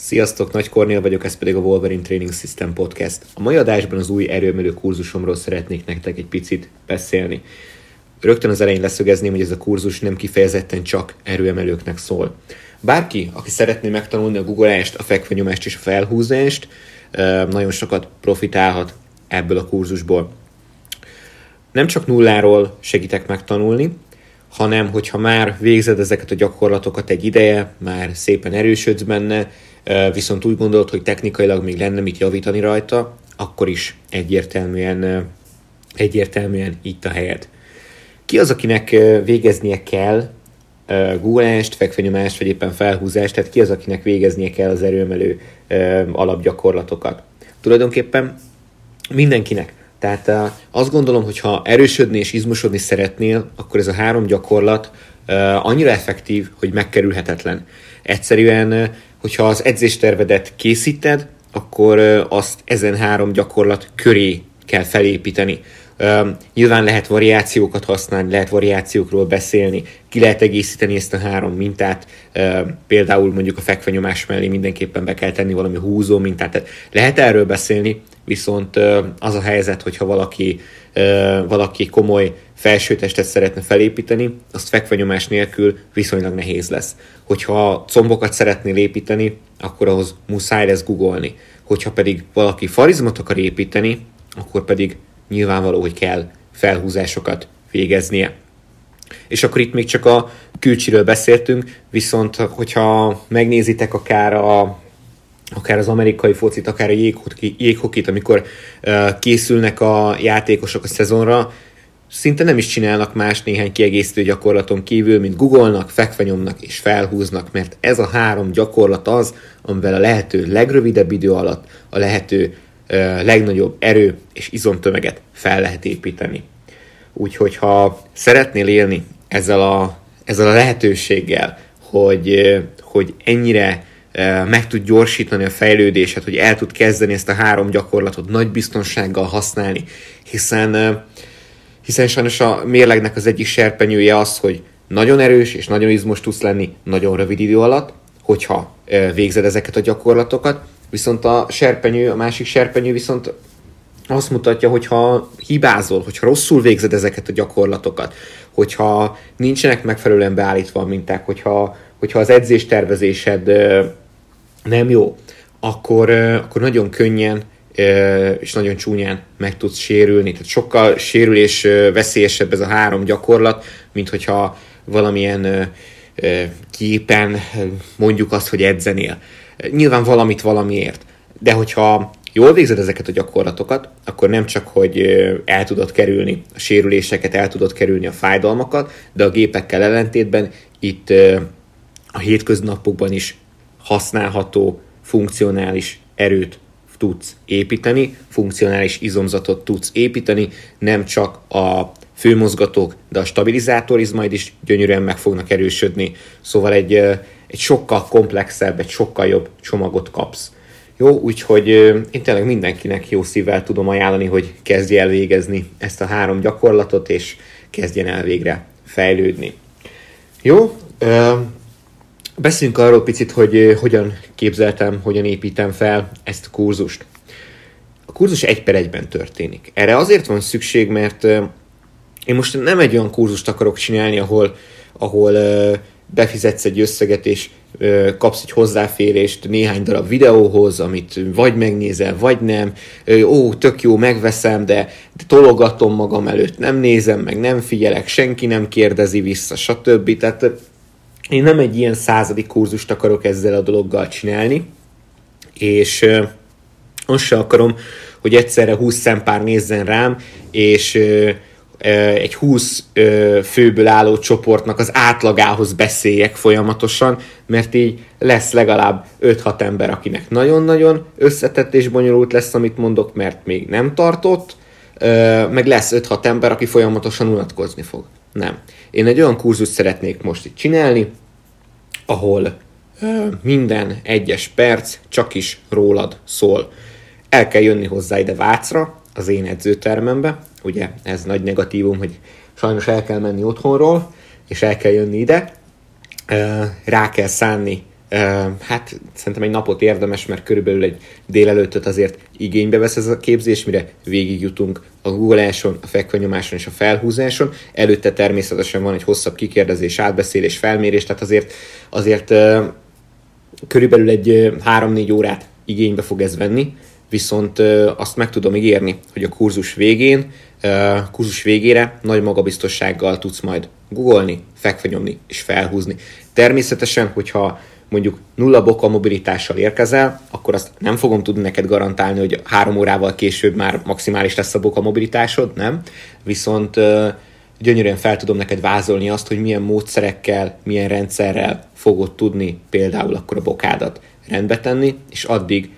Sziasztok, Nagy Kornél vagyok, ez pedig a Wolverine Training System Podcast. A mai adásban az új erőemelő kurzusomról szeretnék nektek egy picit beszélni. Rögtön az elején leszögezném, hogy ez a kurzus nem kifejezetten csak erőemelőknek szól. Bárki, aki szeretné megtanulni a guggolást, a fekvenyomást és a felhúzást, nagyon sokat profitálhat ebből a kurzusból. Nem csak nulláról segítek megtanulni, hanem hogyha már végzed ezeket a gyakorlatokat egy ideje, már szépen erősödsz benne, viszont úgy gondolod, hogy technikailag még lenne mit javítani rajta, akkor is egyértelműen, egyértelműen itt a helyed. Ki az, akinek végeznie kell gúlást, fekvenyomást, vagy éppen felhúzást, tehát ki az, akinek végeznie kell az erőmelő alapgyakorlatokat? Tulajdonképpen mindenkinek. Tehát azt gondolom, hogy ha erősödni és izmosodni szeretnél, akkor ez a három gyakorlat annyira effektív, hogy megkerülhetetlen. Egyszerűen hogyha az edzéstervedet készíted, akkor azt ezen három gyakorlat köré kell felépíteni. Nyilván lehet variációkat használni, lehet variációkról beszélni, ki lehet egészíteni ezt a három mintát, például mondjuk a fekvenyomás mellé mindenképpen be kell tenni valami húzó mintát, tehát lehet erről beszélni, viszont az a helyzet, hogyha valaki, valaki komoly felsőtestet szeretne felépíteni, azt fekvenyomás nélkül viszonylag nehéz lesz. Hogyha combokat szeretnél építeni, akkor ahhoz muszáj lesz googolni. Hogyha pedig valaki farizmot akar építeni, akkor pedig nyilvánvaló, hogy kell felhúzásokat végeznie. És akkor itt még csak a külcsiről beszéltünk, viszont hogyha megnézitek akár a akár az amerikai focit, akár a jéghokit, amikor készülnek a játékosok a szezonra, szinte nem is csinálnak más néhány kiegészítő gyakorlaton kívül, mint googolnak, fekvenyomnak és felhúznak, mert ez a három gyakorlat az, amivel a lehető legrövidebb idő alatt a lehető uh, legnagyobb erő és izomtömeget fel lehet építeni. Úgyhogy ha szeretnél élni ezzel a, ezzel a lehetőséggel, hogy, hogy ennyire meg tud gyorsítani a fejlődését, hogy el tud kezdeni ezt a három gyakorlatot nagy biztonsággal használni, hiszen, hiszen sajnos a mérlegnek az egyik serpenyője az, hogy nagyon erős és nagyon izmos tudsz lenni nagyon rövid idő alatt, hogyha végzed ezeket a gyakorlatokat, viszont a serpenyő, a másik serpenyő viszont azt mutatja, hogyha hibázol, hogyha rosszul végzed ezeket a gyakorlatokat, hogyha nincsenek megfelelően beállítva a minták, hogyha, hogyha az edzéstervezésed nem jó, akkor, akkor nagyon könnyen és nagyon csúnyán meg tudsz sérülni. Tehát sokkal sérülés veszélyesebb ez a három gyakorlat, mint hogyha valamilyen képen mondjuk azt, hogy edzenél. Nyilván valamit valamiért. De hogyha jól végzed ezeket a gyakorlatokat, akkor nem csak, hogy el tudod kerülni a sérüléseket, el tudod kerülni a fájdalmakat, de a gépekkel ellentétben itt a hétköznapokban is használható, funkcionális erőt tudsz építeni, funkcionális izomzatot tudsz építeni, nem csak a főmozgatók, de a stabilizátorizmaid is gyönyörűen meg fognak erősödni. Szóval egy, egy sokkal komplexebb, egy sokkal jobb csomagot kapsz. Jó, úgyhogy én tényleg mindenkinek jó szívvel tudom ajánlani, hogy kezdje el végezni ezt a három gyakorlatot, és kezdjen el végre fejlődni. Jó, Beszéljünk arról picit, hogy hogyan képzeltem, hogyan építem fel ezt a kurzust. A kurzus egy per egyben történik. Erre azért van szükség, mert én most nem egy olyan kurzust akarok csinálni, ahol, ahol befizetsz egy összeget, és kapsz egy hozzáférést néhány darab videóhoz, amit vagy megnézel, vagy nem. Ó, tök jó, megveszem, de, de tologatom magam előtt, nem nézem, meg nem figyelek, senki nem kérdezi vissza, stb. Tehát én nem egy ilyen századik kurzust akarok ezzel a dologgal csinálni, és azt se akarom, hogy egyszerre 20 szempár nézzen rám, és egy 20 főből álló csoportnak az átlagához beszéljek folyamatosan, mert így lesz legalább 5-6 ember, akinek nagyon-nagyon összetett és bonyolult lesz, amit mondok, mert még nem tartott, meg lesz 5-6 ember, aki folyamatosan unatkozni fog. Nem. Én egy olyan kurzus szeretnék most itt csinálni, ahol minden egyes perc csak is rólad szól. El kell jönni hozzá ide Vácra, az én edzőtermembe, ugye ez nagy negatívum, hogy sajnos el kell menni otthonról, és el kell jönni ide, rá kell szánni hát szerintem egy napot érdemes, mert körülbelül egy délelőttöt azért igénybe vesz ez a képzés, mire végigjutunk a googleáson, a fekvenyomáson és a felhúzáson. Előtte természetesen van egy hosszabb kikérdezés, átbeszélés, felmérés, tehát azért, azért körülbelül egy 3-4 órát igénybe fog ez venni, viszont azt meg tudom ígérni, hogy a kurzus végén, kurzus végére nagy magabiztossággal tudsz majd googolni, fekvenyomni és felhúzni. Természetesen, hogyha mondjuk nulla boka mobilitással érkezel, akkor azt nem fogom tudni neked garantálni, hogy három órával később már maximális lesz a boka mobilitásod, nem? Viszont gyönyörűen fel tudom neked vázolni azt, hogy milyen módszerekkel, milyen rendszerrel fogod tudni például akkor a bokádat rendbe tenni, és addig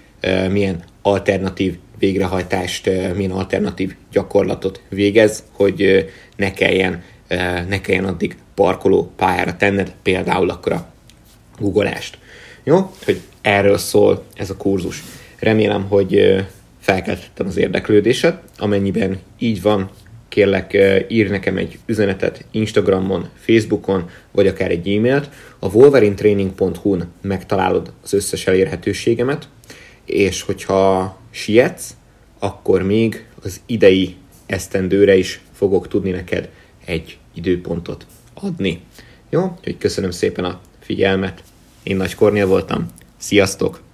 milyen alternatív végrehajtást, milyen alternatív gyakorlatot végez, hogy ne kelljen, ne kelljen addig parkoló pályára tenned például akkor a googolást. Jó? Hogy erről szól ez a kurzus. Remélem, hogy felkeltettem az érdeklődésed. Amennyiben így van, kérlek ír nekem egy üzenetet Instagramon, Facebookon, vagy akár egy e-mailt. A wolverinetraining.hu-n megtalálod az összes elérhetőségemet, és hogyha sietsz, akkor még az idei esztendőre is fogok tudni neked egy időpontot adni. Jó? Úgyhogy köszönöm szépen a figyelmet. Én Nagy Kornél voltam. Sziasztok!